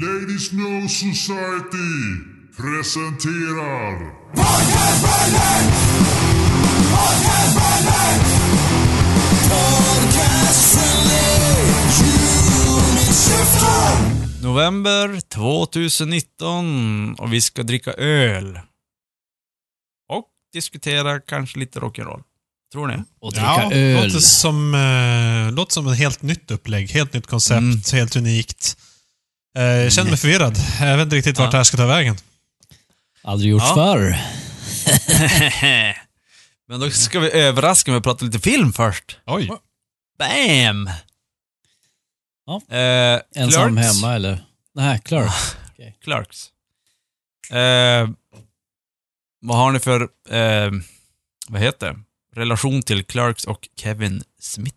Ladies No Society presenterar November 2019 och vi ska dricka öl. Och diskutera kanske lite rock'n'roll. Tror ni? Och dricka Ja, öl. låter som, eh, låter som ett helt nytt upplägg. Helt nytt koncept, Mm. helt unikt. Eh, jag känner mig förvirrad. Jag vet inte riktigt vart Ja. det här ska ta vägen. Aldrig gjorts Ja. förr. Men då ska vi överraska med att prata lite film först. Oj. Bam! Ja. Eh, Ensam Clerks. hemma eller? Nej, Clerk. Clerks. Eh, vad har ni för, eh, vad heter det? Relation till Clerks och Kevin Smith?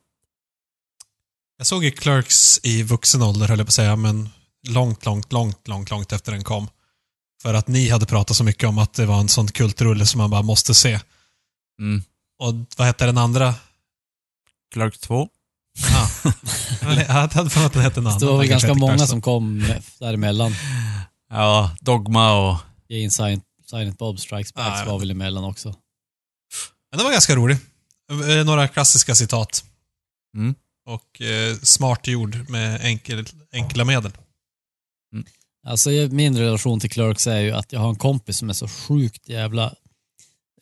Jag såg ju Clerks i vuxen ålder, höll jag på att säga, men långt, långt, långt, långt, långt efter den kom. För att ni hade pratat så mycket om att det var en sån kultrulle som man bara måste se. Mm. Och vad hette den andra? Clerks 2? Ah. jag hade för att den hette något annat. Det var väl ganska många som kom däremellan. Ja, Dogma och... Jane Silent, Silent Bob Strikes Back Ah, ja. var väl emellan också. Men den var ganska rolig. Eh, Några klassiska citat. Mm. Och eh, smart gjord med enkel, enkla medel. Alltså jag- min relation till Clerks är ju att jag har en kompis som är så sjukt jävla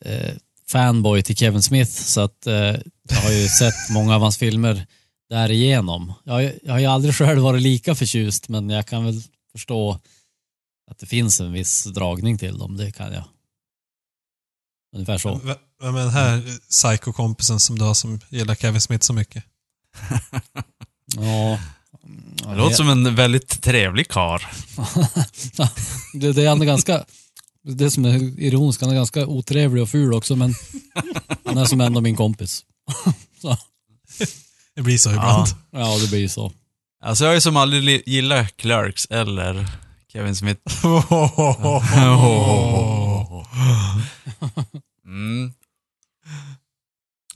eh, fanboy till Kevin Smith så att eh, jag har ju sett många av hans filmer därigenom. Jag, har jag har ju aldrig själv varit lika förtjust men jag kan väl förstå att det finns en viss dragning till dem, det kan jag. Ungefär så. Vem är den här psykokompisen som du har som gillar Kevin Smith så mycket? Ja. Det låter som en väldigt trevlig kar. det, det är ändå ganska, det som är ironiskt, han är ganska otrevlig och ful också men han är som ändå min kompis. så. Det blir så ibland. Ja, det blir ju så. Alltså jag är som aldrig gillar Clerks eller Kevin Smith. Mm.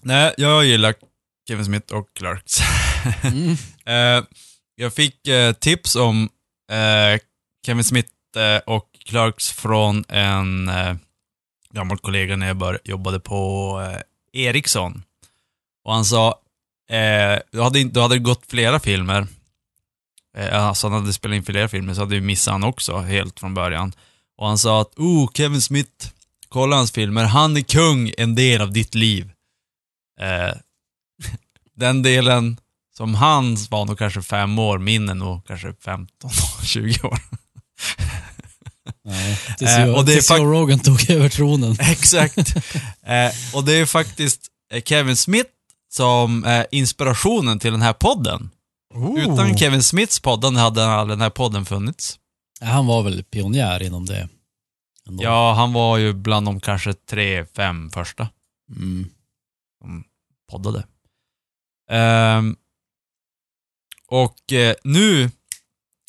Nej, jag gillar Kevin Smith och Clerks. Mm. Eh, jag fick eh, tips om eh, Kevin Smith eh, och Clarks från en eh, gammal kollega när jag bör, jobbade på eh, Ericsson. Och han sa, eh, du, hade, inte- du hade gått flera filmer. Eh, alltså han hade spelat in flera filmer, så hade vi missat han också helt från början. Och han sa att, oh, Kevin Smith, kolla hans filmer, han är kung, en del av ditt liv. Eh, den delen som hans var nog kanske fem år, min är nog kanske 15, 20 år. Tills Eh, och det tills Joe Rogan tog över tronen. Exakt. Eh, och det är faktiskt eh, Kevin Smith som är inspirationen till den här podden. Oh. Utan Kevin Smiths podden hade den här podden funnits. Han var väl pionjär inom det. Ändå. Ja, han var ju bland de kanske tre, fem första Mm. som poddade. Ehm, och eh, nu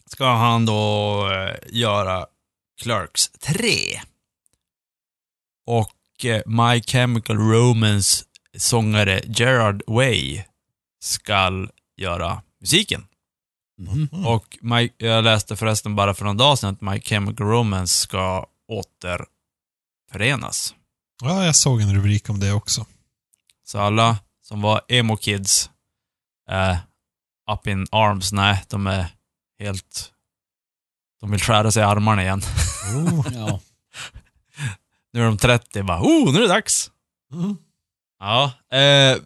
ska han då eh, göra Clerks 3. Och eh, My Chemical Romance sångare Gerard Way ska göra musiken. Mhm. Och My, jag läste förresten bara för någon dag sedan att My Chemical Romance ska återförenas. Ja, jag såg en rubrik om det också. Så alla som var emo-kids, eh, up in arms, nej, de är helt... De vill skära sig i armarna igen. Oh. Ja. Nu är de 30, bara oh, nu är det dags. Mm. Ja, eh,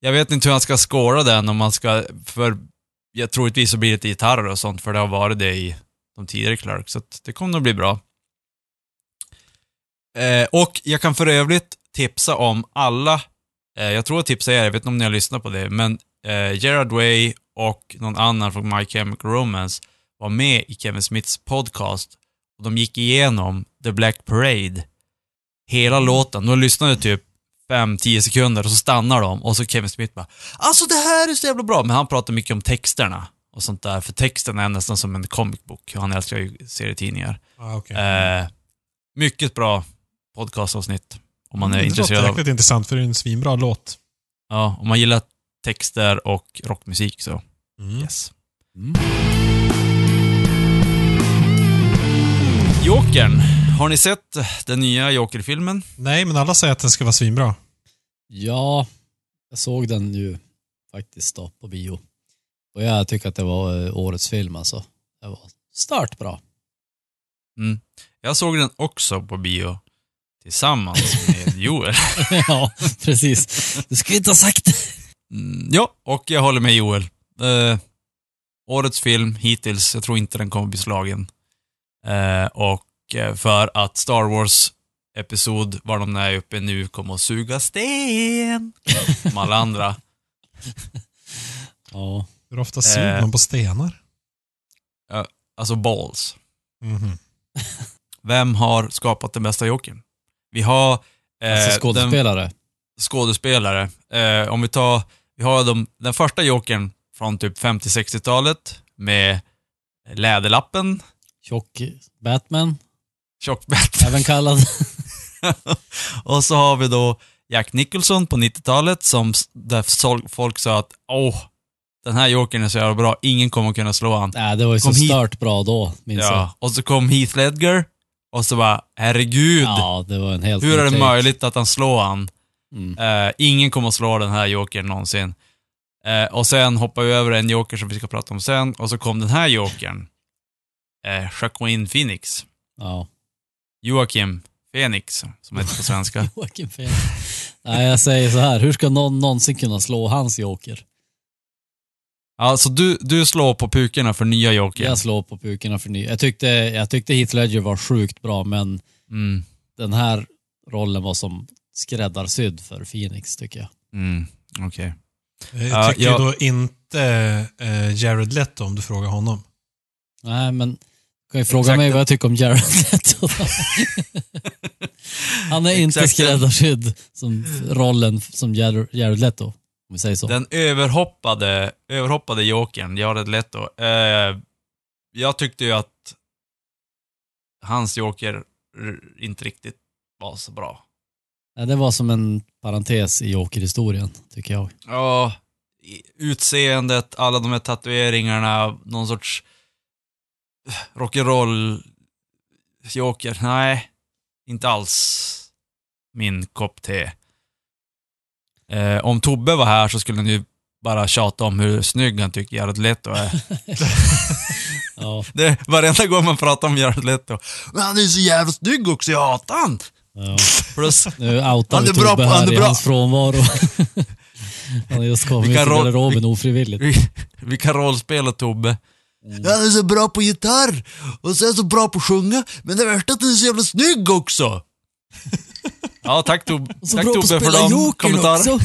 jag vet inte hur han ska skåra den om man ska, för jag troligtvis så blir det gitarrer och sånt, för det har varit det i de tidigare Clark, så det kommer nog bli bra. Eh, och jag kan för övrigt tipsa om alla, eh, jag tror jag tipsade er, jag vet inte om ni har lyssnat på det, men eh, Gerard Way och någon annan från My Chemical Romance var med i Kevin Smiths podcast och de gick igenom The Black Parade, hela låten. De lyssnade typ 5-10 sekunder och så stannar de och så Kevin Smith bara Alltså det här är så jävla bra, men han pratar mycket om texterna och sånt där, för texten är nästan som en comic book. Han älskar ju serietidningar. Ah, okay. Eh, mycket bra podcastavsnitt om man är det låter intresserad av, jäkligt intressant för det är en svinbra låt. ja, om man gillar texter och rockmusik så, Mm. yes. Mm. Jokern. Har ni sett den nya Joker-filmen? Nej, men alla säger att den ska vara svinbra. Ja, jag såg den ju faktiskt då på bio. Och jag tycker att det var eh, årets film alltså. Det var startbra. Mm. Jag såg den också på bio tillsammans med Joel. ja, precis. Du skulle inte ha sagt det. Mm, ja, och jag håller med Joel. Eh, årets film hittills, jag tror inte den kommer bli slagen. Eh, och eh, för att Star Wars episod, var de är uppe nu, kommer att suga sten. Som alla andra. Ja, Hur ofta suger Eh. man på stenar? Alltså balls. Mhm. Vem har skapat den bästa Jokern? Vi har... eh, alltså den- skådespelare. skådespelare. Eh, om vi tar, vi har de, den första Jokern från typ 50-60-talet med Läderlappen, Tjock Batman, Tjock-Batman. även kallad. och så har vi då Jack Nicholson på 90-talet som där folk sa att åh, den här Jokern är så jävla bra, ingen kommer kunna slå han. Nej, det var ju så Kom hit. stört bra då, minns jag. Ja, och så kom Heath Ledger och så bara, herregud, Ja, det var en helt hur är det möjligt att han slår han? Mm. Eh, ingen kommer att slå den här jokern någonsin. Eh, och sen hoppar vi över en joker som vi ska prata om sen, och så kom den här jokern. Joaquin Phoenix. Ja. Joakim Phoenix, som heter på svenska. Joakim Phoenix. Nej, jag säger så här. Hur ska någon någonsin kunna slå hans joker? Alltså du, du slår på pukorna för nya joker. Jag slår på pukorna för ny. Jag tyckte, jag tyckte Heath Ledger var sjukt bra, men Mm, den här rollen var som skräddarsydd för Phoenix, tycker jag. mm, okej. Jag Ja, tycker jag- ju då inte eh, Jared Leto om du frågar honom. Nej, men kan ju fråga Exakt. mig vad jag tycker om Jared Leto? Han är inte skräddarsydd som rollen som Jared Jared Leto, om vi säger så. Den överhoppade, överhoppade jokern, Jared Leto. Eh, jag tyckte ju att hans joker inte riktigt var så bra. Nej, det var som en parentes i Joker-historien, tycker jag. Ja, utseendet, alla de här tatueringarna, någon sorts rock'n'roll joker. Nej, inte alls min kopp te. Eh, om Tobbe var här så skulle han ju bara tjata om hur snygg han tycker Jared Leto är. Ja, Det, varenda gång man pratar om Jared Leto. Men han är så jävla snygg också, jag hatar han! Ja. Plus, Nu outar vi är bra Tobbe han här är i bra. hans frånvaro. Han har just kommit Vilka till roll- garderoben ofrivilligt. vi, vi kan rollspela Tobbe. Mm. Han är så bra på gitarr och så är han så bra på att sjunga, men det värsta är att han är så jävla snygg också. Ja, tack, Tob så tack bra på Tobbe att för spela de kommentarerna. också.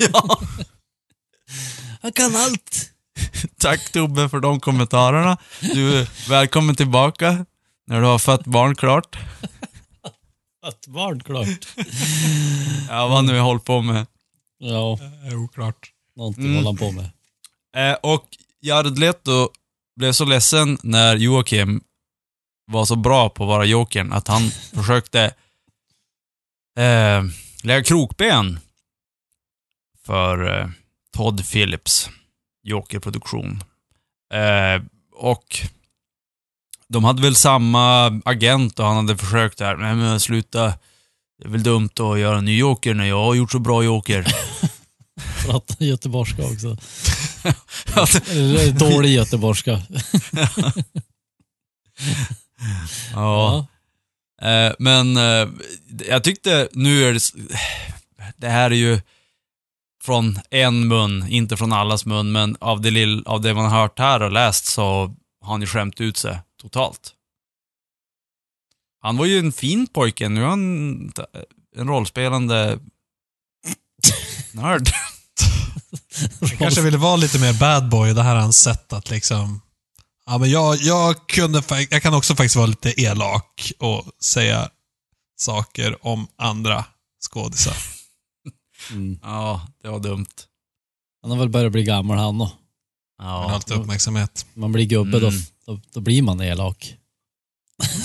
Ja, Han kan allt. tack Tobbe för de kommentarerna. Du är välkommen tillbaka när du har fött barn klart. Ett barn, klart. Ja, vad nu jag håller på med. Ja, Eh, Oklart. någonting Mm. håller han på med. Eh, och Jared Leto blev så ledsen när Joakim var så bra på att vara Jokern att han försökte eh, lägga krokben för eh, Todd Phillips Joker-produktion. Eh, och de hade väl samma agent och han hade försökt där, nej men sluta, det är väl dumt att göra en ny Joker när jag har gjort så bra Joker. Prata göteborgska också. Dålig göteborgska. ja. Eh, men eh, jag tyckte, nu är det, det här är ju från en mun, inte från allas mun, men av det, lill, av det man har hört här och läst så har han ju skämt ut sig totalt. Han var ju en fin pojke, nu är han en rollspelande nörd. Han kanske ville vara lite mer bad boy. Det här har han sett att liksom... Ja, men jag, jag, kunde, jag kan också faktiskt vara lite elak och säga saker om andra skådisar. Mm. Ja, det var dumt. Han har väl börjat bli gammal han och. Ja, alltid uppmärksamhet. Man blir gubbe Mm. då, då, då blir man elak.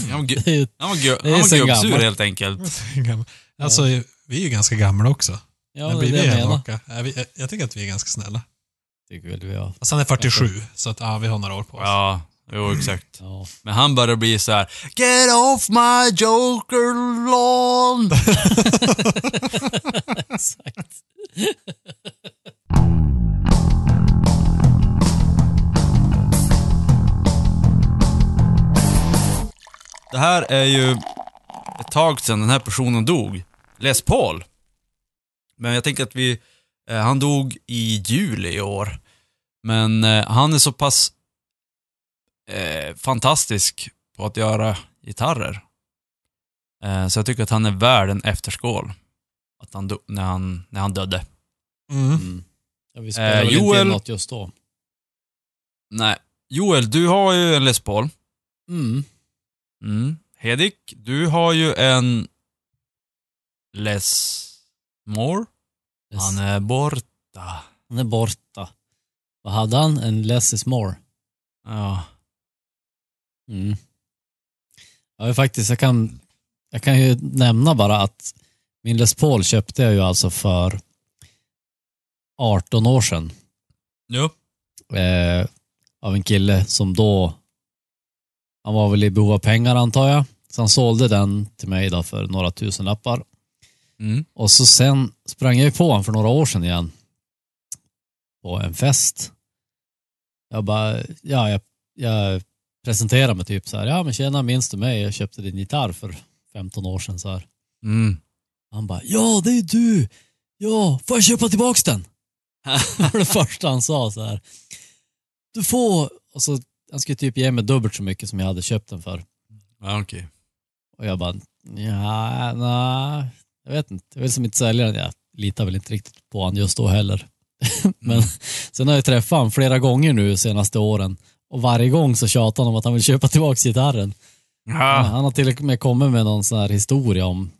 han var, gu- Det är ju- han var, gu- Det är han var sen gubbsur gammalt. helt enkelt. Alltså, vi är ju ganska gamla också. Ja, Men det är blir det vi jag menar. elaka? Ja, vi- Jag tycker att vi är ganska snälla. Tycker väl vi har. Fast han är 47, så att, ja, vi har några år på oss. Ja, Jo, exakt. Ja. Men han börjar bli så här: Get off my joker lawn! Exakt. Det här är ju ett tag sedan den här personen dog. Les Paul. Men jag tänker att vi... Eh, han dog i juli i år. Men eh, han är så pass eh, fantastisk på att göra gitarrer. Eh, så jag tycker att han är värd en efterskål. Att han när, han, när han dödde. Mm. Mm. Ja, vi spelar Eh, väl inte Joel- in något just då. Nej. Joel, du har ju en Les Paul. Mm. Mm. Hedik, du har ju en Les More. Yes. Han är borta. Han är borta. Vad hade han? En less is more. Ja. Mm. Ja, faktiskt, jag kan, jag kan ju nämna bara att min Les Paul köpte jag ju alltså för 18 år sedan. Jo. Eh, av en kille som då, han var väl i behov av pengar antar jag. Så han sålde den till mig då för några tusen lappar. Mm. Och så sen sprang jag på honom för några år sedan igen. På en fest. Jag bara, ja, jag, jag presenterade mig typ så här. Ja men tjena, minns du mig? Jag köpte din gitarr för 15 år sedan så här. Mm. Han bara, ja det är du! Ja, får jag köpa tillbaks den? det var det första han sa så här. Du får, och så, han skulle typ ge mig dubbelt så mycket som jag hade köpt den för. Ja, okej. Och jag bara, ja, nej, jag vet inte. Jag vill som inte sälja den. Jag litar väl inte riktigt på han just då heller. Men sen har jag träffat honom flera gånger nu senaste åren. Och varje gång så tjatar han om att han vill köpa tillbaka gitarren. Han, Ja. han har till och med kommit med någon sån här historia om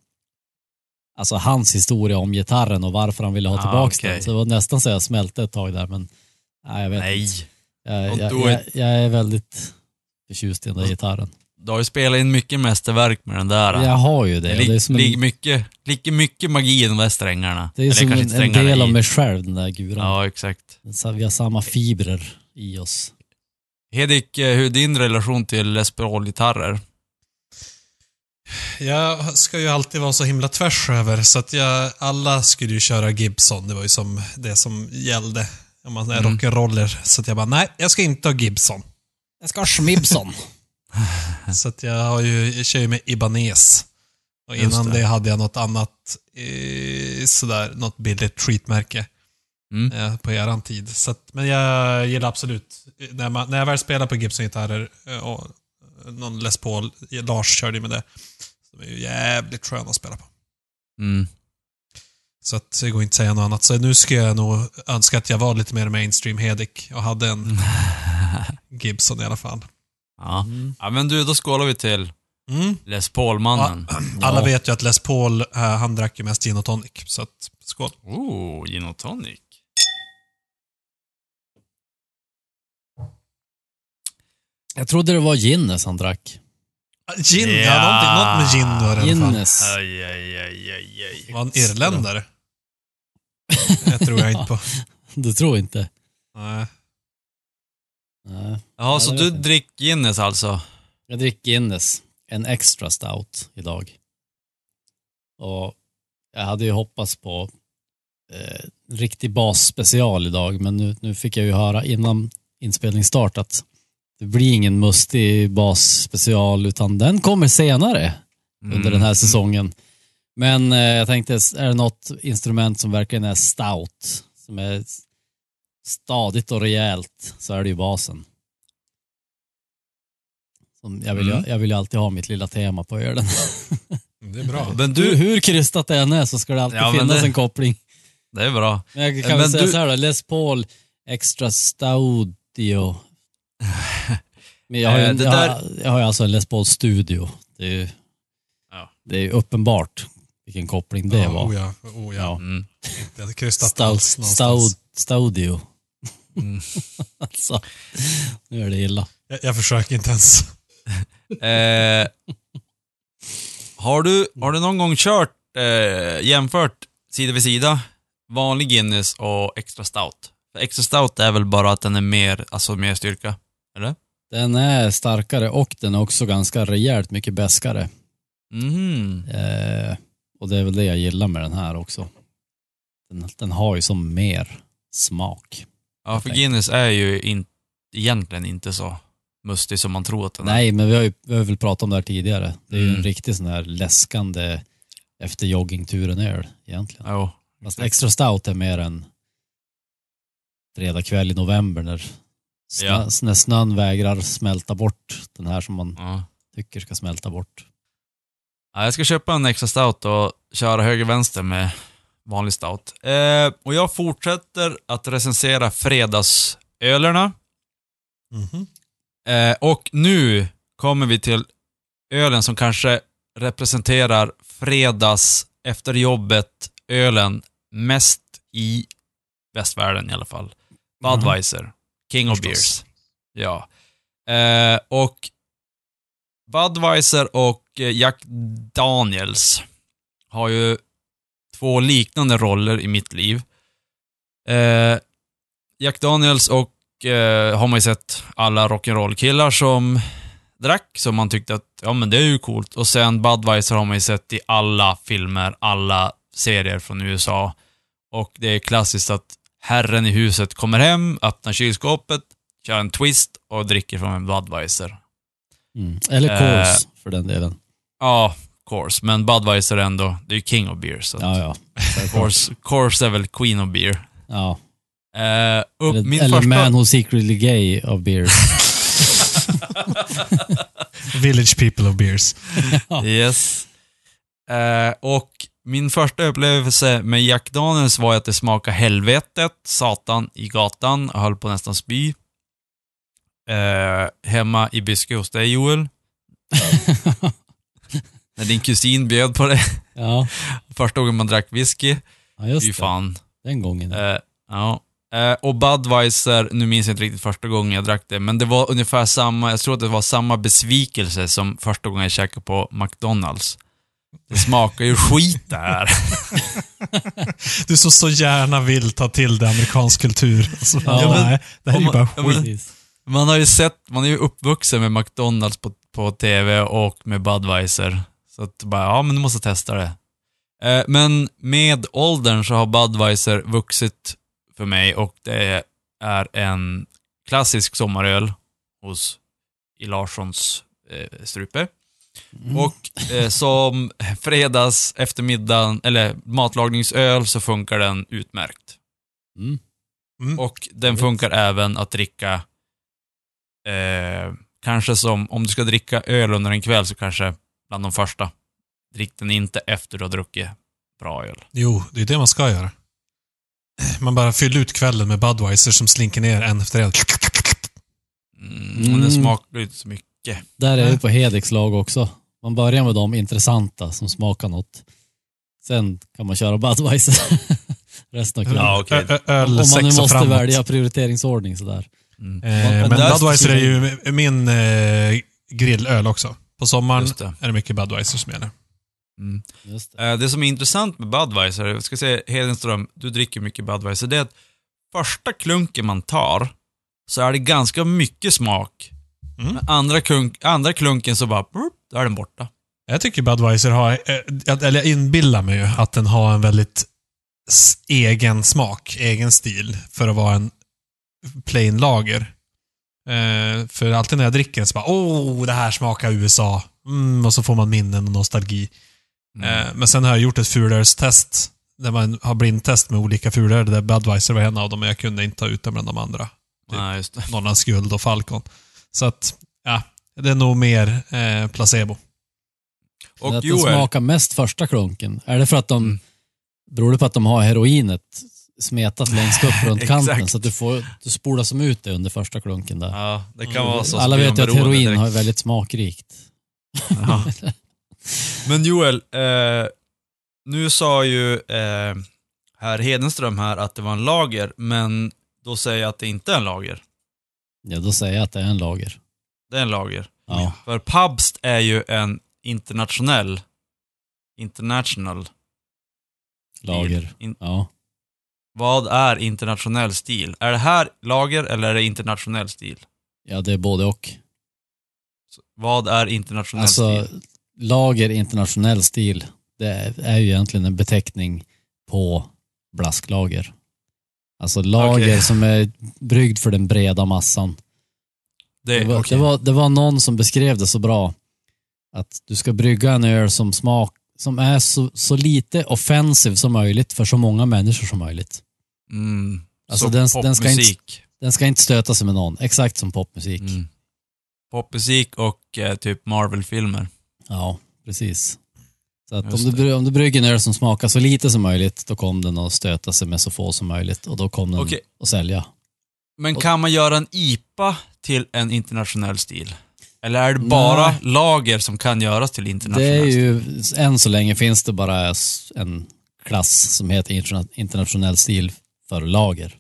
Alltså hans historia om gitarren och varför han ville ha Ah, tillbaka okej. den. Så det var nästan så jag smälte ett tag där men nej, jag vet Nej. inte. Jag, jag, jag, jag är väldigt förtjust i den där gitarren. Du har ju spelat in mycket mästerverk med den där. Jag har ju det. Det ligger en, mycket, lika mycket magi i de där strängarna. det är Eller som en, en del av mig själv den där guran. Ja, exakt. Vi har samma fibrer i oss. Hedik, eh, hur är din relation till Les Paul-gitarrer? Jag ska ju alltid vara så himla tvärs över, så att jag, alla skulle ju köra Gibson. Det var ju som det som gällde. Om man är Mm. rock'n'roller. Så att jag bara, nej, jag ska inte ha Gibson. Jag ska ha Schmibson. Så att jag har ju, jag kör ju med Ibanez. Och innan det. det. hade jag något annat, eh, sådär, något billigt treatmärke Mm. eh, på eran tid. Så att, men jag gillar absolut, när, man, när jag väl spelar på Gibson-gitarrer eh, och någon Les Paul, Lars körde ju med det. De är ju jävligt sköna att spela på. Mm. Så att det går inte att säga något annat. Så nu skulle jag nog önska att jag var lite mer mainstream Hedik och hade en Gibson i alla fall. Ja. Mm. ja, men du, då skålar vi till Mm. Les Paul-mannen. Alla Ja. vet ju att Les Paul, eh, han drack ju mest gin och tonic. Så att, skål. Oh, gin och tonic. Jag trodde det var Guinness han drack. Gin, Ja. ja, någonting, något med gin då i alla fall. Guinness. Aj, aj, aj, aj, aj. Var han irländare? det tror jag inte på. Du tror inte? Nej. Nej. Jaha, så det du dricker Guinness alltså? Jag dricker Guinness. En extra stout idag. Och jag hade ju hoppats på eh, riktig basspecial idag, men nu, nu fick jag ju höra innan inspelningsstart att det blir ingen mustig basspecial, utan den kommer senare under Mm. den här säsongen. Men eh, jag tänkte, är det något instrument som verkligen är stout, som är stadigt och rejält, så är det ju basen. Som jag, vill Mm. jag vill ju alltid ha mitt lilla tema på ölen. Det är bra. Men Hur, du, hur krystat det än är så ska det alltid Ja, finnas det- en koppling. det är bra. Men jag kan Men väl säga du- så här då, Les Paul Extra Studio. Men jag har ju, Eh, en, det jag, där- har, jag har ju alltså en Les Paul Studio. Det är ju Ja. det är ju uppenbart vilken koppling det ja, var. Oh ja, oh ja. Ja. Mm. Krystat någonstans. stout, studio. Mm. alltså, nu är det illa. Jag, jag försöker inte ens. Eh, har, du, har du någon gång kört, eh, jämfört sida vid sida, vanlig Guinness och extra stout? För extra stout är väl bara att den är mer, alltså mer styrka? Eller? Den är starkare och den är också ganska rejält mycket bäskare. Mhm. Eh, och det är väl det jag gillar med den här också. Den, den har ju som mer smak. Ja, för Guinness är ju in, egentligen inte så mustig som man tror att den är. Nej, men vi har ju vi har väl pratat om det här tidigare. Det är ju Mm. en riktig sån här läskande efter joggingturen öl egentligen. Jo. Fast extra stout är mer en fredag kväll i november när, snö, Ja. när snön vägrar smälta bort den här som man Ja. tycker ska smälta bort. Ja, jag ska köpa en extra stout och köra höger-vänster med vanlig stout. Eh, och jag fortsätter att recensera fredagsölerna. Mhm. Eh, och nu kommer vi till ölen som kanske representerar fredags efter jobbet-ölen mest i västvärlden i alla fall. Budweiser. King of beers. Ja. Eh, och Budweiser och eh, Jack Daniels har ju två liknande roller i mitt liv. Eh, Jack Daniels och eh, har man ju sett alla rock'n'roll-killar som drack, så man tyckte att ja men det är ju coolt. Och sen Budweiser har man ju sett i alla filmer, alla serier från USA. Och det är klassiskt att herren i huset kommer hem, öppnar kylskåpet, kör en twist och dricker från en Budweiser. Mm. Eller Eh, Coors för den delen. Ja, course. Men Budweiser är ändå, det är ju king of beer. Så Ja, ja. course, course är väl queen of beer. ja. Eh, upp, Eller, min eller första... Man Who's Secretly Gay of Beers. Village people of beers. Yes. Eh, och min första upplevelse med Jack Daniels var att det smakade helvetet, satan i gatan, jag höll på nästan spy. Eh, hemma i Byske hos dig Joel. När din kusin bjöd på det. ja. Första gången man drack whisky. ja, just Fy det. fan. Den gången. Eh, ja. Eh, och Budweiser, nu minns jag inte riktigt första gången jag drack det, men det var ungefär samma, jag tror att det var samma besvikelse som första gången jag käkade på McDonalds. Det smakar ju skit det här. Du som så gärna vill ta till det amerikansk kultur. Så, Ja, men- nej, det här är ju bara men- skit. Precis. Man har ju sett, man är ju uppvuxen med McDonalds på, på TV och med Budweiser. Så att bara, ja men du måste testa det. Eh, men med åldern så har Budweiser vuxit för mig och det är en klassisk sommaröl hos i Larssons eh, strupe. Mm. Och eh, som fredags eftermiddag eller matlagningsöl så funkar den utmärkt. Mm. Mm. Och den funkar även att dricka, eh, kanske som, om du ska dricka öl under en kväll så kanske bland de första. Drick den inte efter du har druckit bra öl. Jo, det är det man ska göra. Man bara fyller ut kvällen med Budweiser som slinker ner en efter en. Mm, Mm. Men den smakar ju inte så mycket. Där är vi på Hedex lag också. Man börjar med de intressanta som smakar något. Sen kan man köra Budweiser resten av kvällen. Ja, ö- Öl, Om man nu måste framåt. välja prioriteringsordning sådär. Mm. Eh, Men Budweiser är ju min eh, grillöl också. På sommaren det. är det mycket Budweiser som gäller. Mm. Just det. Eh, det som är intressant med Budweiser, jag ska säga Hedenström, du dricker mycket Budweiser, det är att första klunken man tar så är det ganska mycket smak. Mm. Men andra, klunk, andra klunken så bara, brup, då är den borta. Jag tycker Budweiser har, eh, eller jag inbillar mig ju att den har en väldigt egen smak, egen stil för att vara en plain lager. Eh, för alltid när jag dricker den så bara, åh, det här smakar USA. Mm, och så får man minnen och nostalgi. Mm. Eh, men sen har jag gjort ett fulölstest, där man har blindtest med olika fulöl, där Budweiser var en av dem, men jag kunde inte ta ut den bland de andra. Nej, just det. Norrlands guld och Falcon. Så att, ja, det är nog mer eh, placebo. Och att den Joel, smakar mest första klunken. Är det för att de, Mm. beror det på att de har heroinet smetat längst upp runt kanten så att du, får, du spolar som ut det under första klunken där. ja, det kan vara så. Alla vet ju att heroin direkt. har väldigt smakrikt. Ja. Men Joel, eh, nu sa ju eh, herr Hedenström här att det var en lager, men då säger jag att det inte är en lager. Ja, då säger jag att det är en lager. Det är en lager. Ja. För Pabst är ju en internationell, international Lager. In, Ja. vad är internationell stil? Är det här lager eller är det internationell stil? Ja, det är både och. Vad är internationell Alltså, stil? lager internationell stil, det är ju egentligen en beteckning på blasklager. Alltså lager Okej. som är bryggd för den breda massan. Det, Det var, okej. det, var, det var någon som beskrev det så bra. Att du ska brygga en öl som smak som är så, så lite offensiv som möjligt för så många människor som möjligt. Mm. Alltså, Så den- den ska inte-. Den ska inte stöta sig med någon, exakt som popmusik. Mm. Popmusik och eh, typ Marvel-filmer. Ja, precis. Så att om du, det. om du brygger en öl som smakar så lite som möjligt, då kommer den att stöta sig med så få som möjligt och då kommer den Okej. att sälja. Men kan man göra en IPA till en internationell stil? Eller är det bara Nej. lager som kan göras till Det internationell är stil? ju, än så länge finns det bara s- en klass som heter interna- internationell stil för lager.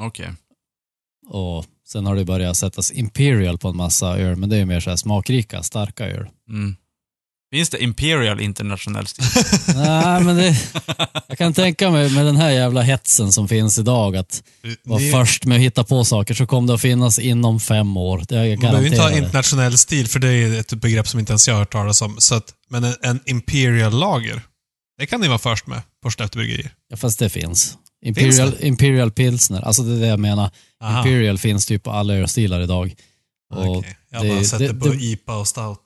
Okej. Och sen har det börjat sättas Imperial på en massa öl, men det är ju mer så här smakrika, starka öl. Mm. Finns det Imperial internationell stil? Nej, men det, jag kan tänka mig med den här jävla hetsen som finns idag, att vara Ni- först med att hitta på saker så kommer det att finnas inom fem år. Det jag Man behöver inte ha det. internationell stil, för det är ett begrepp som inte ens jag har hört talas om. Så att, men en, en Imperial lager, det kan ni vara först med på Skellefteå. Ja, fast det finns. Imperial, Finns Imperial Pilsner, alltså det är det jag menar. Aha. Imperial finns typ på alla ölstilar idag. Okej. Jag har det- bara sett det, det- på det- IPA och Stout.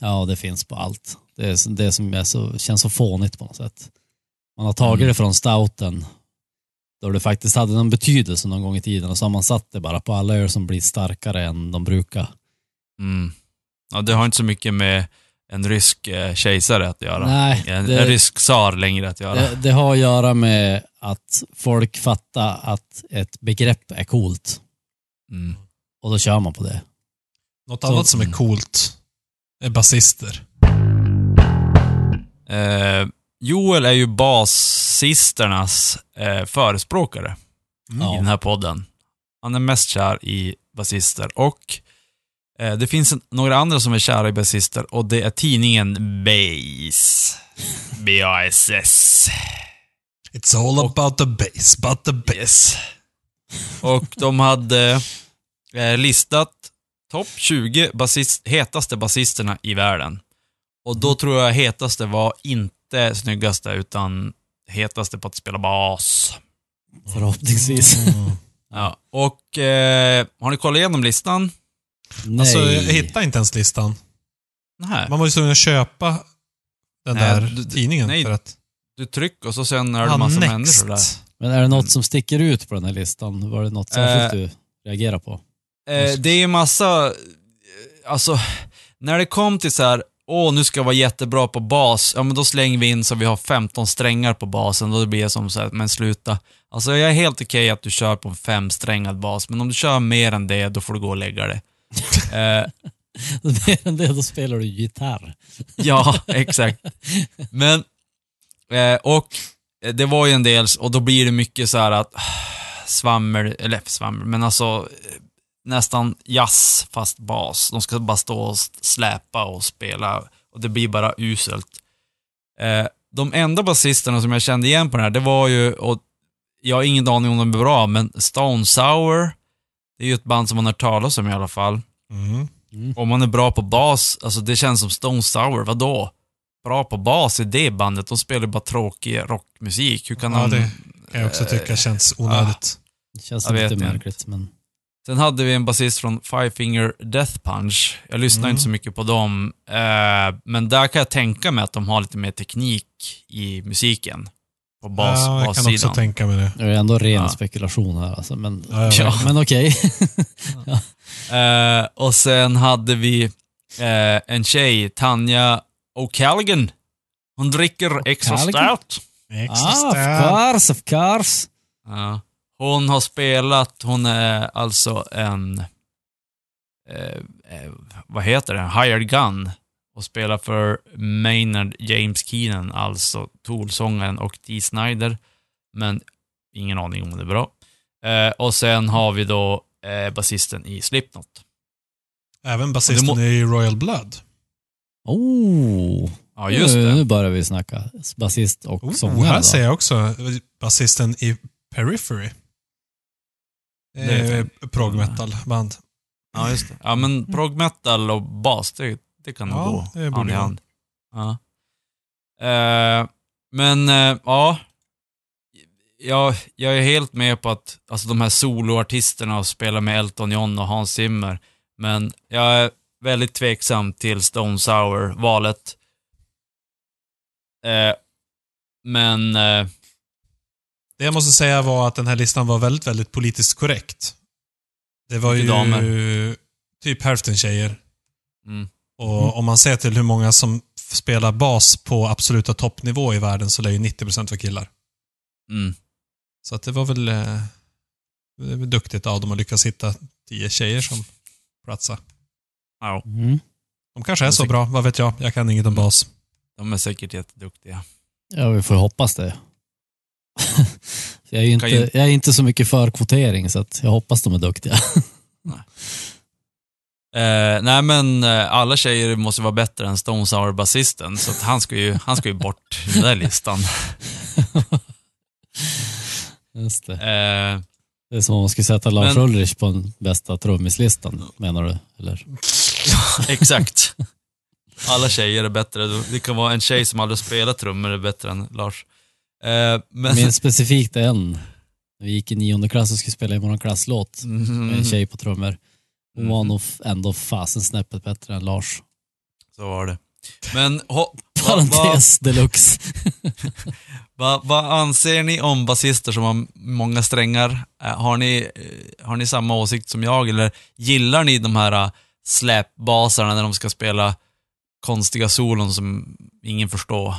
Ja, det finns på allt. Det är det som är så, känns så fånigt på något sätt. Man har tagit det från stouten, då det faktiskt hade någon betydelse någon gång i tiden och så har man satt det bara på alla öl som blir starkare än de brukar. Mm. Ja, det har inte så mycket med en rysk eh, kejsare att göra. Nej, en, det- en rysk tsar längre att göra. Det, det har att göra med att folk fattar att ett begrepp är coolt Mm. och då kör man på det. Något Så- annat som är coolt är basister. Eh, Joel är ju basisternas eh, förespråkare i Ja. den här podden. Han är mest kär i basister och eh, det finns en, några andra som är kära i basister och det är tidningen Base. B-A-S-S. It's all about the bass, but the bass. Yes. Och de hade eh, listat topp 20 basist, hetaste basisterna i världen. Och då tror jag hetaste var inte snyggaste, utan hetaste på att spela bas. Förhoppningsvis. Ja. Och eh, har ni kollat igenom listan? Nej. Alltså, jag hittade inte ens listan. Nej. Man var ju tvungen att köpa den Nej, där du- tidningen nej. för att... Du trycker och så sen är det Ah, en massa next. människor där. Men är det något som sticker ut på den här listan? Var det något särskilt Eh, du reagerar på? Eh, det är massa, eh, alltså, när det kom till så här, åh nu ska jag vara jättebra på bas, ja men då slänger vi in så vi har 15 strängar på basen, då blir det som så här, men sluta. Alltså jag är helt okej att du kör på en femsträngad bas, men om du kör mer än det, då får du gå och lägga det. Eh, Mer än det, då spelar du gitarr. ja, exakt. Men, eh, och eh, det var ju en del, och då blir det mycket så här att svammel, eller svammel, men alltså eh, nästan jazz fast bas. De ska bara stå och släpa och spela och det blir bara uselt. Eh, de enda basisterna som jag kände igen på den här, det var ju, och jag har ingen aning om de är bra, men Stone Sour, det är ju ett band som man har hört talas om i alla fall. Mm. Om man är bra på bas, alltså det känns som Stone Sour, vadå? Bra på bas i det bandet, de spelar bara tråkig rockmusik. Hur kan Ja, de... det kan jag också tycka känns onödigt. Det känns Jag lite inte. märkligt, men... Sen hade vi en basist från Five Finger Death Punch. Jag lyssnar Mm. inte så mycket på dem, eh, men där kan jag tänka mig att de har lite mer teknik i musiken. På bas, ja, jag kan också bassidan. tänka mig det. Det är ändå ren Ja. spekulation här alltså, men, Ja, Ja. men okej. Eh, och sen hade vi eh, en tjej, Tanja O'Callaghan. Hon dricker extra stout. Extra ah, of course, of course. Ja. Hon har spelat, hon är alltså en, eh, eh, vad heter det, hired gun. Och spelar för Maynard James Keenan, alltså Tool-sångaren och Dee Snider. Men ingen aning om det är bra. Eh, och sen har vi då eh, basisten i Slipknot. Även basisten i Royal Blood. Oh, Ja, just nu, det. nu börjar vi snacka basist och Oh, sångare. här då. ser jag också basisten i Periphery. Eh, prog metal band. Ja, just det. Ja, men prog metal och bas, det, det kan nog Ja, gå det hand i hand. Ja. Eh, men, eh, ja. Jag, jag är helt med på att alltså, de här soloartisterna spelar med Elton John och Hans Zimmer. Men jag är väldigt tveksam till Stone Sour-valet. Eh, men... Det jag måste säga var att den här listan var väldigt, väldigt politiskt korrekt. Det var ju damer. typ hälften tjejer. mm, Och om man ser till hur många som spelar bas på absoluta toppnivå i världen så lär ju 90% vara killar. mm. Så att det var väl eh, det väl duktigt av dem att lyckas hitta 10 tjejer som platsar. Ja, Mm. De kanske är så bra, vad vet jag? Jag kan inget om bas. de är säkert jätteduktiga. Ja, vi får hoppas det. jag, är inte, ju- jag är inte så mycket för kvotering, så jag hoppas de är duktiga. Eh, nej men eh, alla tjejer måste vara bättre än Stone Sour-basisten, så han ska ju, han ska ju bort i den där listan. Just det. Eh, det är som om man skulle sätta Lars Men- Ulrich på den bästa trummislistan, menar du? Eller? exakt. Alla tjejer är bättre. Det kan vara en tjej som aldrig spelat trummor är bättre än Lars. Eh, men... minns specifikt en. När vi gick i nionde klass och skulle spela i vår klasslåt med Mm, en tjej på trummor. Hon var Mhm. nog ändå fasen snäppet bättre än Lars. så var det. Men ho, va, Parentes deluxe. va, vad anser ni om basister som har många strängar? Eh, har, ni, eh, har ni samma åsikt som jag, eller gillar ni de här släpbasarna när de ska spela konstiga solon som ingen förstår?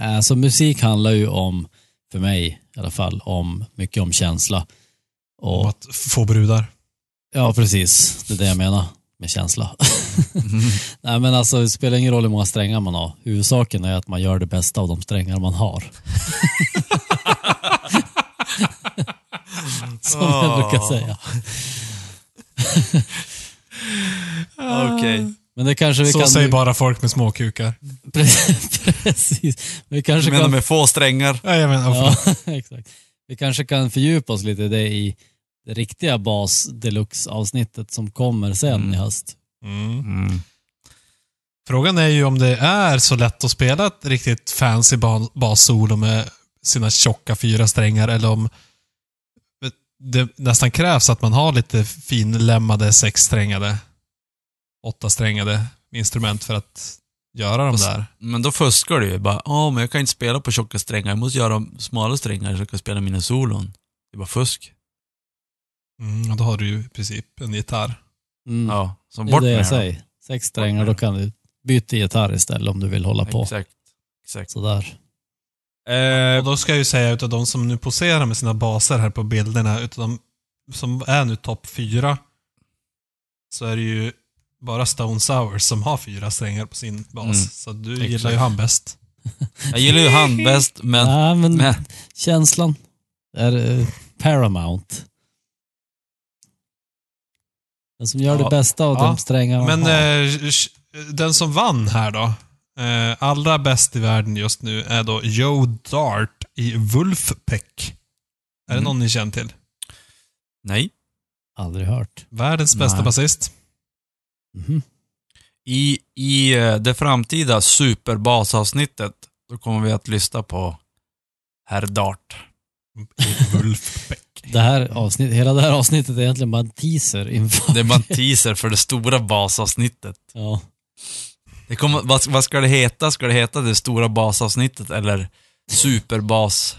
Alltså musik handlar ju om, för mig i alla fall, om mycket om känsla. Om Och, att få brudar. ja, precis. Det är det jag menar med känsla. Nej, men alltså det spelar ingen roll hur många strängar man har. Huvudsaken är att man gör det bästa av de strängar man har. Som jag brukar säga. Okej. Men det kanske vi Så kan... säger bara folk med små kukar. Precis. Vi kanske Du menar kan... med få strängar? Ja, jag menar, Ja, exakt. Vi kanske kan fördjupa oss lite i det i det riktiga bas deluxe avsnittet som kommer sen Mm. i höst. mm. Mm. Frågan är ju om det är så lätt att spela ett riktigt fancy ba- bassolo med sina tjocka fyra strängar eller om det nästan krävs att man har lite finlämmade sexsträngade, åttasträngade instrument för att göra de där. Men då fuskar du ju. Bara, ja men jag kan inte spela på tjocka strängar. Jag måste göra smala strängar så jag kan spela mina solon. Det är bara fusk. Mm, och då har du ju i princip en gitarr. Mm. Ja, så det är bort det med jag säger. Sex strängar, då kan du byta gitarr istället om du vill hålla på. Exakt. Exakt. Sådär. Eh, Och då ska jag ju säga utav de som nu poserar med sina baser här på bilderna, utav de som är nu topp fyra, så är det ju bara Stone Sour som har fyra strängar på sin bas. Mm, Så du exakt. gillar ju han bäst. jag gillar ju han bäst, men... Nej, men, men känslan är eh, paramount. Den som gör Ja. det bästa av Ja. de strängar man Men eh, den som vann här då, eh, allra bäst i världen just nu, är då Joe Dart i Wolfpack. Är det Mm. någon ni känner till? nej. Aldrig hört. Världens bästa basist. Mhm. I, I eh, det framtida superbasavsnittet, då kommer vi att lyssna på Herr Dart. I Wolfpack. Det här avsnitt, hela det här avsnittet är egentligen bara en teaser inför... Det är bara en teaser för det stora basavsnittet. Ja. Det kommer, vad, vad ska det heta? Ska det heta det stora basavsnittet eller superbas?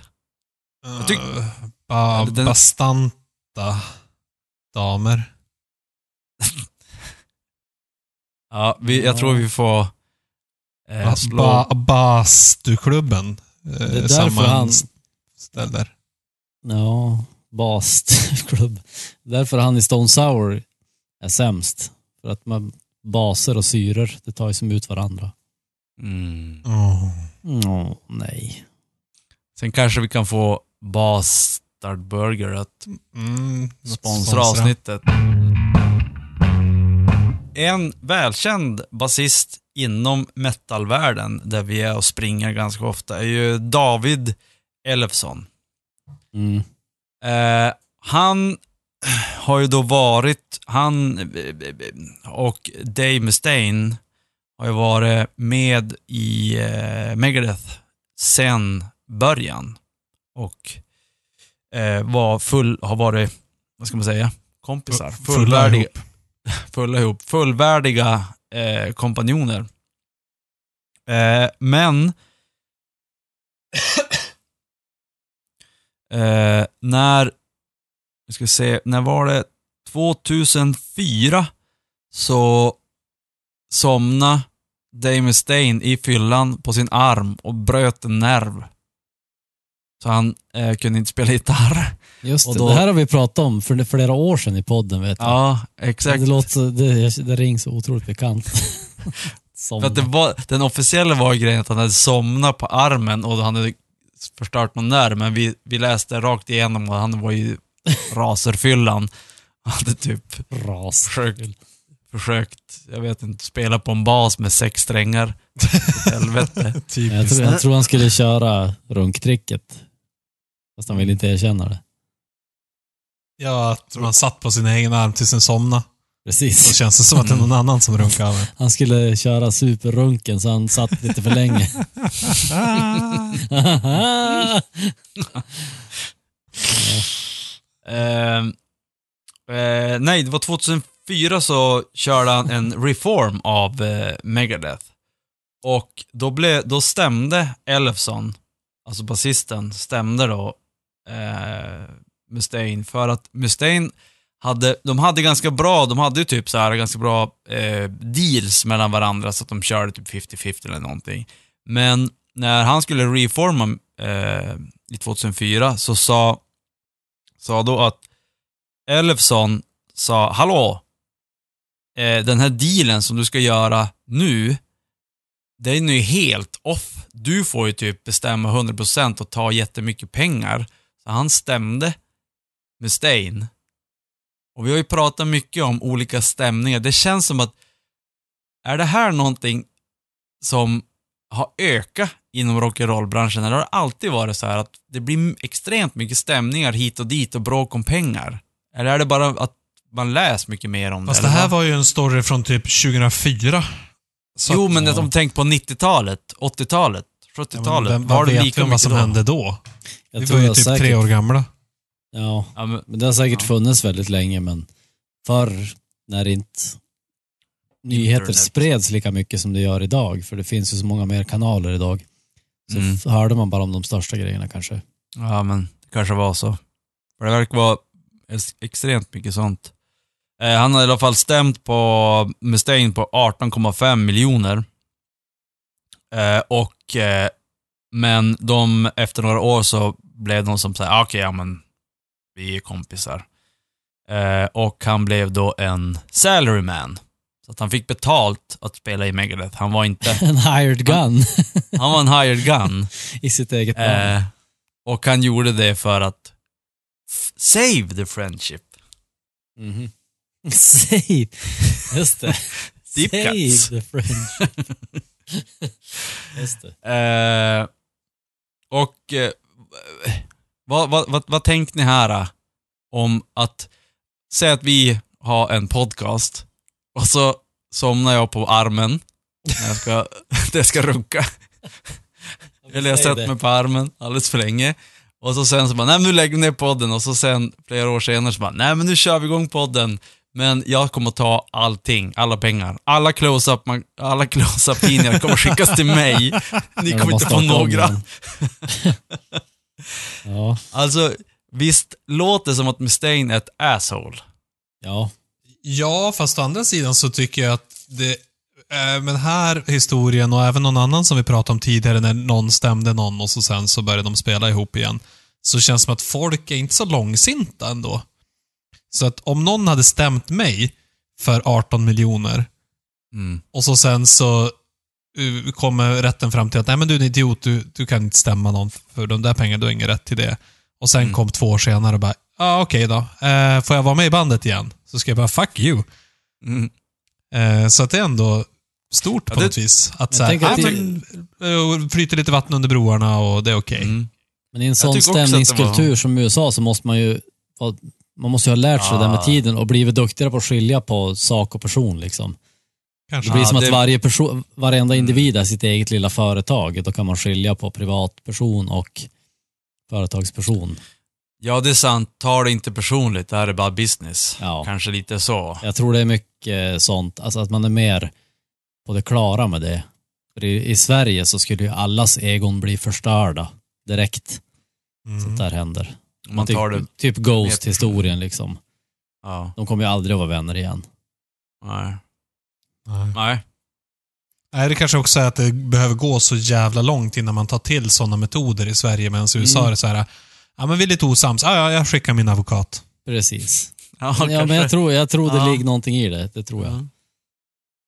Jag tyck- Eh, ba, den- bastanta damer. Ja, vi, jag tror vi får eh, Ba, slå... ba, bastuklubben. Det är Eh, därför han- sammanställer. Ja, basklubb. Därför han i Stone Sour är sämst. För att man baser och syror, det tar ju som ut varandra. Mm. Oh. Åh, nej. Sen kanske vi kan få Bastard Burger att Mm, något sponsra avsnittet. En välkänd basist inom metalvärlden, där vi är och springer ganska ofta, är ju David Elfsson. Mm. Eh, han har ju då varit, han och Dave Mustaine har ju varit med i eh, Megadeth sen början. Och eh, var full, har varit, vad ska man säga, kompisar. Fullvärdiga, ihop fulla ihop. Fullvärdiga eh, kompanjoner. Eh, men eh, när, vi ska se, när var det? 2004 så somnade Dave Mustaine i fyllan på sin arm och bröt en nerv. Så han eh, kunde inte spela gitarr. Just Och det, då- det här har vi pratat om för flera år sedan i podden vet jag. Ja, exakt. Det, låter, det, det rings otroligt bekant. För att det var, den officiella var grejen att han hade somnat på armen och han hade förstört någon nerv, men vi, vi läste rakt igenom och han var ju raserfyllan. Han hade typ försökt, försökt, jag vet inte, spela på en bas med sex strängar. Helvete. Jag tror, jag tror han skulle köra runktricket. Fast han vill inte erkänna det. Ja, att man satt på sin egen arm tills den somnade. Då Precis. känns det som att det är någon annan som runkar av. Han skulle köra superrunken så han satt lite för länge. Eh, eh, nej, det var 2004 så körde han en reform av eh, Megadeth. Och då, blev, då stämde Elfson, alltså basisten, stämde då eh, Mustaine för att Mustaine hade, de hade ganska bra, de hade ju typ så här ganska bra eh, deals mellan varandra så att de körde typ 50-50 eller någonting. Men när han skulle reforma eh, i 2004 så sa, sa då att Elfson sa, hallå, eh, den här dealen som du ska göra nu, den är ju helt off. Du får ju typ bestämma 100% och ta jättemycket pengar. Så han stämde Mustaine. Och vi har ju pratat mycket om olika stämningar. Det känns som att, är det här någonting som har ökat inom rock'n'roll-branschen? Eller har det alltid varit så här att det blir extremt mycket stämningar hit och dit och bråk om pengar? Eller är det bara att man läser mycket mer om Fast det? det eller här var ju en story från typ 2004. Så Jo, att- men ja. ja. om tänk på 90-talet, 80-talet, Ja, 70-talet. men vem, var vad det vet lika vi om vad som då? hände då? Jag Vi tror var ju typ säkert, tre år gamla. Ja, Ja, men, men det har säkert Ja. funnits väldigt länge, men förr när inte nyheter Internet. spreds lika mycket som det gör idag, för det finns ju så många mer kanaler idag, så Mm. hörde man bara om de största grejerna kanske. ja, men det kanske var så. För det verkar vara ex- extremt mycket sånt. Eh, han har i alla fall stämt på Mustaine på 18,5 miljoner. Eh, och, eh, men de, efter några år så blev de som såhär, okej, ja men, vi är kompisar. Eh, och han blev då en salaryman. Så att han fick betalt att spela i Megadeth. Han var inte, En hired gun han var en hired gun. i sitt eget namn. Eh, och han gjorde det för att save the friendship. Mhm. Save, just det. Deep Save cuts. the friendship. just det. Eh, och eh, vad, vad, vad, vad tänkte ni här eh, om att, säga att vi har en podcast och så somnar jag på armen när jag ska, jag ska runka. Eller jag sätter mig på armen alldeles för länge. Och så sen så bara, nej men nu lägger vi ner podden. Och så sen flera år senare så bara, nej men nu kör vi igång podden. Men jag kommer ta allting, alla pengar. Alla close-up, alla close-up tidningar kommer skickas till mig. Ni kommer inte få några. ja, Alltså, visst låter det som att Mustaine är ett asshole? ja. Ja, fast å andra sidan så tycker jag att det... Äh, men här historien och även någon annan som vi pratade om tidigare när någon stämde någon och så sen så började de spela ihop igen. Så känns det som att folk är inte så långsinta ändå. Så att om någon hade stämt mig för 18 miljoner Mm. och så sen så kommer rätten fram till att nej men du är en idiot, du, du kan inte stämma någon för de där pengarna, du har ingen rätt till det. Och sen Mm. kom två år senare och bara, ja ah, okej då, eh, får jag vara med i bandet igen? Så ska jag bara, fuck you. Mm. Eh, så att det är ändå stort Ja, på det- något vis. Att så här, ah, att det- eh, flyter lite vatten under broarna och det är okej. Mm. Men i en sån stämningskultur som USA så måste man ju man måste ju ha lärt sig det där med Ah. tiden och blivit duktigare på att skilja på sak och person. Liksom. Kanske. Det blir Ja, som att varje person, varenda individ är sitt eget lilla företag. Då kan man skilja på privatperson och företagsperson. Ja, det är sant. Ta det inte personligt. Det här är bara business. Ja. Kanske lite så. Jag tror det är mycket sånt, alltså att man är mer på det klara med det. För i, I Sverige så skulle ju allas egon bli förstörda direkt. Mm. Sånt där händer. Om man tar det... Typ, typ Ghost-historien liksom. Ja. De kommer ju aldrig att vara vänner igen. Nej. Nej. Nej. Nej, det kanske också är att det behöver gå så jävla långt innan man tar till sådana metoder i Sverige, medan i USA Mm. är det så här, ja men vi är lite osams, ja, ja jag skickar min advokat. Precis. Ja, Ja, men jag tror, jag tror det Ja. ligger någonting i det. Det tror jag.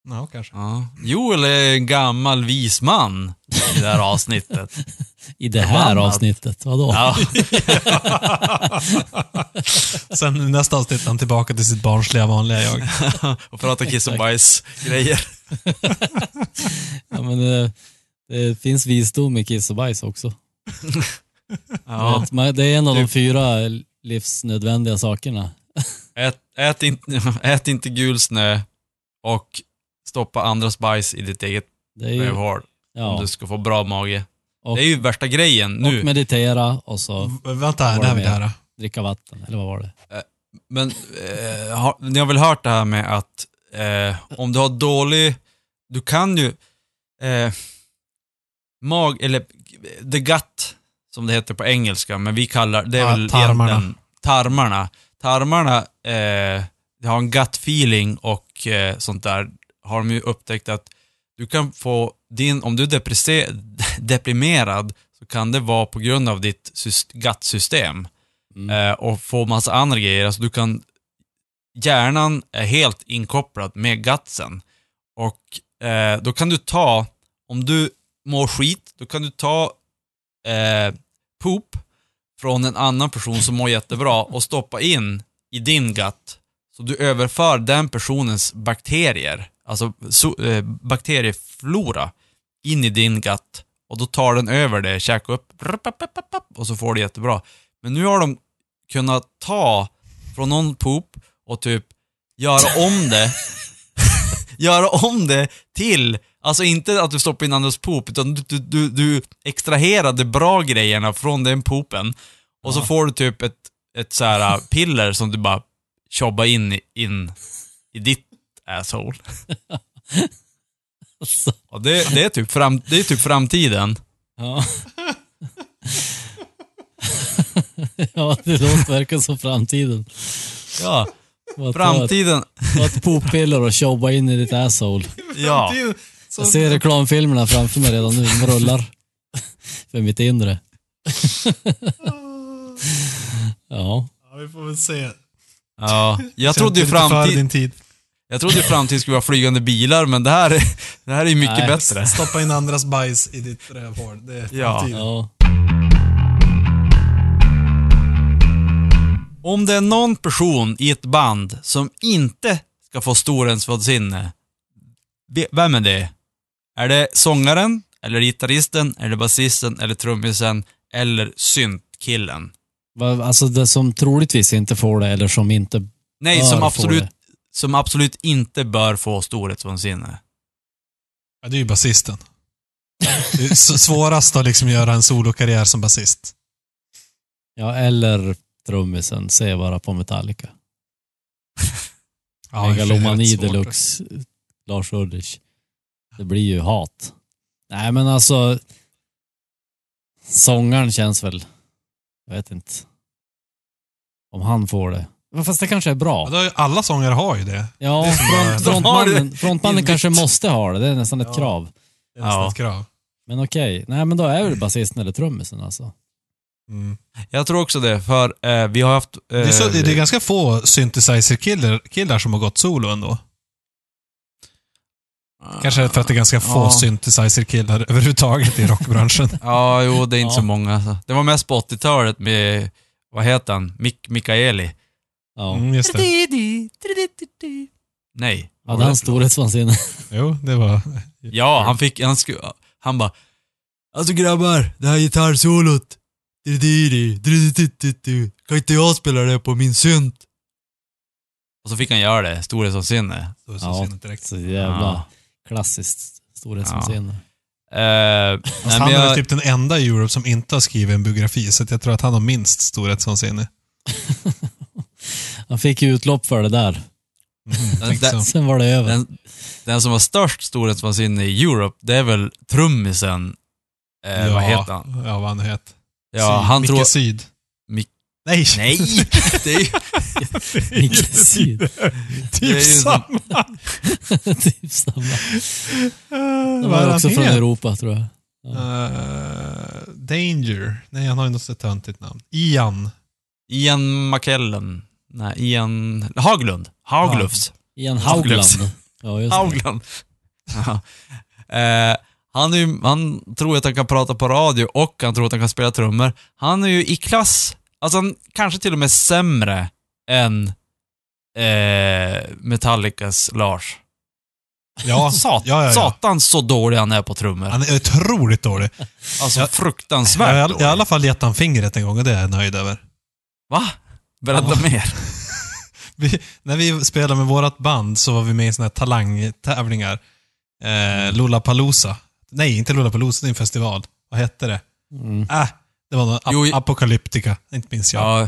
Ja. Kanske. Ja. Joel är en gammal vis man i det här avsnittet. I det här avsnittet, vadå? Ja. Sen i nästa avsnitt är han tillbaka till sitt barnsliga vanliga jag. och prata kiss och bajs-grejer. Ja, men det, det finns visdom i kiss och bajs också. Ja. Det är en av de fyra livsnödvändiga sakerna. Ät, ät, inte, ät inte gul snö och stoppa andras bajs i ditt eget Det är ju, rövhål om ja, du ska få bra mage. och, Det är ju värsta grejen nu. och meditera och så V- Vänta, här, det här vill jag höra. dricka vatten, eller vad var det? Men eh, har, ni har väl hört det här med att eh, om du har dålig, du kan ju eh, mag, eller the gut, som det heter på engelska, men vi kallar det är Ja, väl tarmarna. tarmarna. Tarmarna eh, de har en gut feeling och eh, sånt där, har de ju upptäckt att du kan få din, om du är deprimerad, så kan det vara på grund av ditt syst- gut-system Mm. eh, och få massa andra grejer. Alltså du kan, hjärnan är helt inkopplad med gutsen. Och eh, då kan du ta, om du mår skit, då kan du ta eh, poop från en annan person som mår jättebra och stoppa in i din gut. Så du överför den personens bakterier, alltså so, eh, bakterieflora, in i din gut. Och då tar den över det, käkar upp, och så får du jättebra. Men nu har de kunnat ta från någon poop och typ göra om det. göra om det till, alltså inte att du stoppar in andras poop, utan du, du, du, extraherar de bra grejerna från den poopen. Och så får du typ ett, ett så här piller som du bara tjobbar in, in i ditt asshole. Alltså, Och det, det, är typ fram, det är typ framtiden. ja. ja, det låter verkar som framtiden. Ja, ett- framtiden. ta ett poppiller och tjobba in i ditt asshole. Ja. Jag ser reklamfilmerna framför mig redan nu, de rullar. För mitt inre. ja. Ja, vi får väl se. Ja, jag trodde ju lite jag trodde ju framtid skulle vara flygande bilar, men det här är, det här är mycket Nej. bättre. Stoppa in andras bajs i ditt rövhål. Det är Ja. framtiden. ja. Om det är någon person i ett band som inte ska få storhetsvansinne, ve- vem är det? Är det sångaren, eller gitarristen, eller basisten, eller trummisen, eller syntkillen? Alltså det som troligtvis inte får det, eller som inte Nej, som absolut, det. Som absolut inte bör få storhetsvansinne. Ja, det är ju basisten. Det är svårast att liksom göra en solokarriär som basist. Ja, eller trummisen, se bara på Metallica. Ja, Megalomani deluxe, Lars Ulrich. Det blir ju hat. Nej men alltså, sångaren känns väl, jag vet inte. Om han får det. Men Fast det kanske är Ja, bra. har ju- alla sångare har ju det. Ja, Det front, det frontmannen, frontmannen kanske måste ha det. Det är nästan ett Ja. krav. Det är nästan Ja. ett krav. Men okej, nej men då är det basisten eller trummisen alltså. Mm. Jag tror också det, för eh, vi har haft... Eh, Det, är så, det är ganska få synthesizer-killar killar som har gått solo ändå. Kanske för att det är ganska få Ja. synthesizer-killar överhuvudtaget i rockbranschen. Ja, jo, det är inte Ja. så många. Alltså. Det var mest på 80-talet med, vad heter han? Mick Mikaeli. Ja. Mm, just det. Nej. Hade han storhetsvansinne? Jo, det var... Ja, han fick, han skulle, han bara Alltså grabbar, det här gitarrsolot. Kan inte jag spela det på min synt? Och så fick han göra det, storhetsvansinne. Ja, synd direkt. så jävla Ja. klassiskt storhetsvansinne. Eh, Fast nej, han men är jag, typ den enda i Europe som inte har skrivit en biografi, så att jag tror att han har minst storhetsvansinne. Han fick ju utlopp för det där. Mm, Den-. Sen var det över. den, den som har störst storhetsvansinne i Europe, det är väl trummisen. Eh, Vad heter han? Ja, vad han heter. Ja, Syd. han Micke tror... Syd. Mick- Nej! Nej! Det är ju... Micke Syd. Typ ju samma. typ samma. De var också från heter? Europa tror jag. Eh, Danger. Nej, han har ju något så töntigt namn. Ian. Ian McKellen. Nej, Ian... Haglund. Haglufs. Ian Haglöfs. Haugland. Ja, just. Haugland. Ja. Eh, han, är ju, han tror att han kan prata på radio och han tror att han kan spela trummor. Han är ju i klass, alltså han kanske till och med sämre än eh, Metallicas Lars. Ja, Sat, ja, ja, ja. Satan så dålig han är på trummor. Han är otroligt dålig. Alltså Jag- Jag fruktansvärt har i all- dålig. i alla fall gett han fingret en gång och det är jag nöjd över. Va? Berätta mer. Vi, när vi spelade med vårt band så var vi med i såna här talangtävlingar. Eh, Lollapalooza. Nej, inte Lollapalooza, det är en festival. Vad hette det? Mm. Äh, det var någon ap- Jo, Apocalyptica. Inte minns jag. Ja,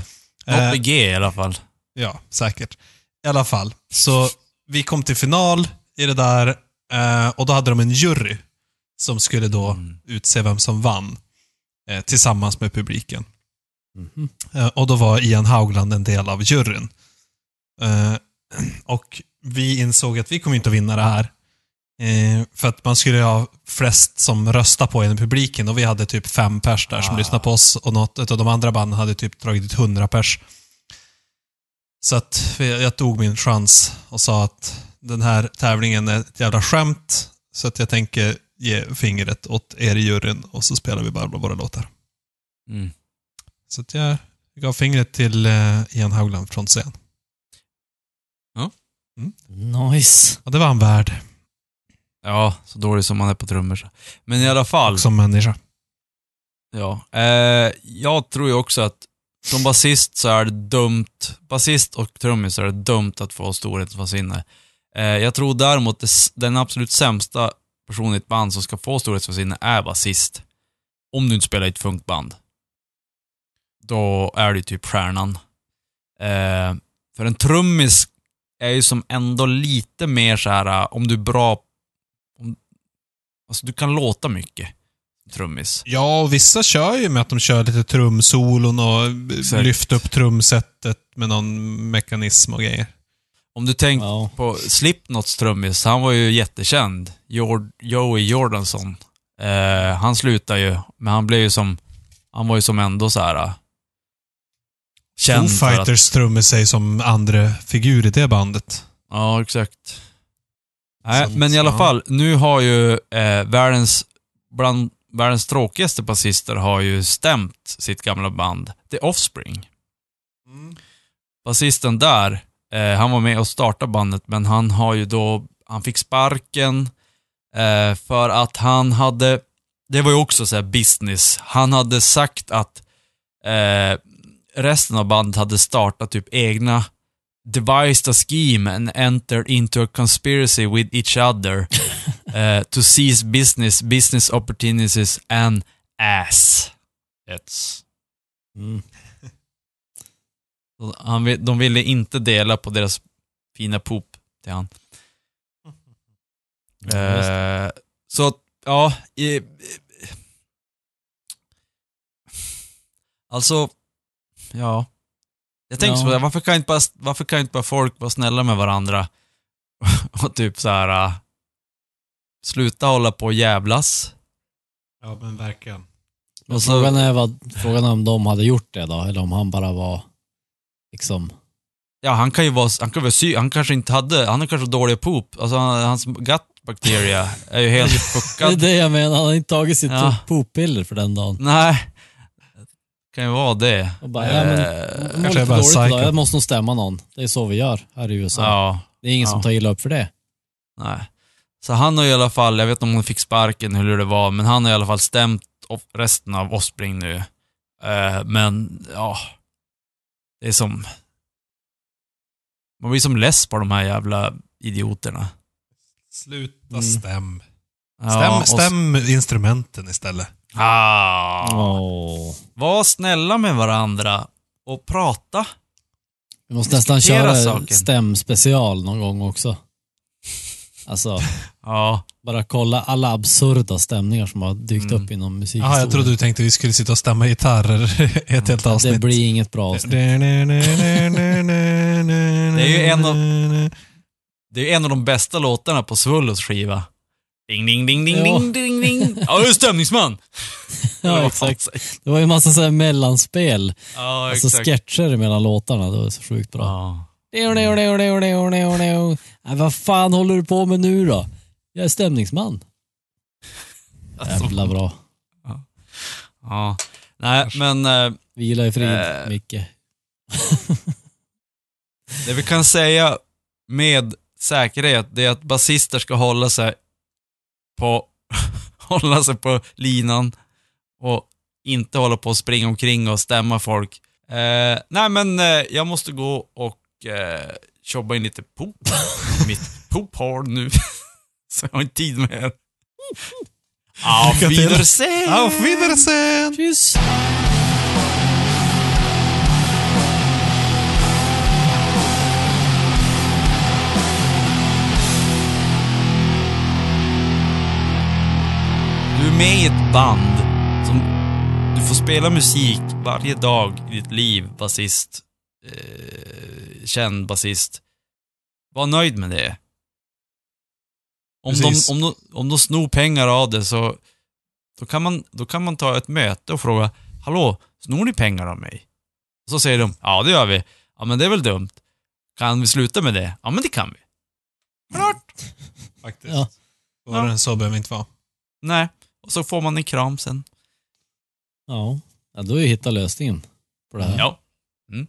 något Eh, i alla fall. Ja, säkert. I alla fall. Så vi kom till final i det där eh, och då hade de en jury som skulle då Mm. utse vem som vann. Eh, tillsammans med publiken. Mhm. Eh, och då var Ian Haugland en del av juryn. Eh, och vi insåg att vi kommer inte att vinna det här. Eh, för att man skulle ha flest som röstar på en i publiken och vi hade typ fem pers där som Ah. lyssnade på oss och något av de andra banden hade typ dragit dit hundra pers. Så att jag tog min chans och sa att den här tävlingen är ett jävla skämt. Så att jag tänker ge fingret åt er i juryn och så spelar vi bara våra låtar. Mm. Så att jag gav fingret till eh, Ian Haugland från scen. Nice. Och det var han värd. Ja, så dålig som han är på trummor. så. Men i alla fall. Som människa. Ja. Eh, jag tror ju också att som basist så är det dumt, basist och trummis så är det dumt att få storhetsvansinne. Eh, jag tror däremot det, den absolut sämsta personen i ett band som ska få storhetsvansinne är basist. Om du inte spelar i ett funkband. Då är du typ stjärnan. Eh, för en trummis är ju som ändå lite mer så här eh, om du är bra, om, alltså du kan låta mycket. Trummis. Ja, och vissa kör ju med att de kör lite trumsolon och Exakt. lyfter upp trumsetet med någon mekanism och grejer. Om du tänker Ja. på Slipknots trummis, han var ju jättekänd. Jord, Joey Jordansson. Eh, han slutade ju, men han blev ju som, han var ju som ändå så här. Eh, Foo Känd för att, Fighters trummis sig som andra figur i det bandet. Ja, exakt. Nej, men i alla fall, nu har ju eh, världens, bland världens tråkigaste basister har ju stämt sitt gamla band, The Offspring. basisten där, eh, han var med och startade bandet, men han har ju då, han fick sparken eh, för att han hade, det var ju också så business, han hade sagt att eh, resten av bandet hade startat typ egna devised a scheme and entered into a conspiracy with each other eh, to seize business, business opportunities and ass. It's Mm. Han, de ville inte dela på deras fina poop till han. Eh, så, att, ja. I, alltså, ja. Jag tänkte Ja. så, här, varför kan, inte bara, varför kan inte bara folk vara snälla med varandra? och typ så här. äh, sluta hålla på och jävlas. Ja, men verkligen. Men så- frågan, är vad, frågan är om de hade gjort det då, eller om han bara var liksom... Ja, han kan ju vara, han kan vara sy, han kanske inte hade, han har kanske dåliga poop. Alltså han, hans gut bacteria är ju helt Det är det jag menar, han har inte tagit sitt Ja. poppiller för den dagen. Nej. Kan ju vara det. Och bara, ja, men, Eh, kanske är bara dåligt idag, jag måste nog stämma någon. Det är så vi gör här i USA. ja. Det är ingen Ja. som tar illa upp för det. Nej. Så han har i alla fall, jag vet inte om han fick sparken eller hur det var, men han har i alla fall stämt resten av Offspring nu. Eh, men, ja. Det är som... Man blir som less på de här jävla idioterna. Sluta Mm. stäm. Ja, Stäm, och- stäm instrumenten istället. Ah. Åh. Var snälla med varandra och prata. Vi måste nästan köra saken. stämspecial någon gång också. Alltså, Ja. bara kolla alla absurda stämningar som har dykt Mm. upp inom. Jaha, jag trodde du tänkte vi skulle sitta och stämma gitarrer ett helt avsnitt. Det blir inget bra avsnitt. Det är ju en av- Det är en av de bästa låtarna på Svullos skiva. Ding, ding, ding, ding, Ja. ding, ding, ding. Ja, du är stämningsman! Ja, exakt. Det var ju en massa så här mellanspel. Ja, Alltså exakt. sketcher mellan låtarna. Det var så sjukt bra. Ja. Nej, vad fan håller du på med nu då? Jag är stämningsman. Alltså, Jävla bra. Ja. Nej, men eh, Vila i frid, Eh. Micke. det vi kan säga med säkerhet, det är att basister ska hålla sig på, hålla sig på linan och inte hålla på och springa omkring och stämma folk. Eh, nej, men eh, jag måste gå och eh, jobba in lite pop. Mitt pophår nu. Så jag har inte tid med er. Auf. Wiedersehen! Auf Wiedersehen! Tschüss! Med i ett band som du får spela musik varje dag i ditt liv, basist. Eh, känd basist. Var nöjd med det. Om de, om, de, om de snor pengar av det så då kan, man, då kan man ta ett möte och fråga Hallå, snor ni pengar av mig? Och så säger de Ja, det gör vi. Ja, men det är väl dumt. Kan vi sluta med det? Ja, men det kan vi. Klart! Faktiskt. Ja. Svårare än så behöver vi inte vara. Nej. Och så får man en kram sen. Ja, ja då har vi hittat lösningen på det här. Ja. Mm.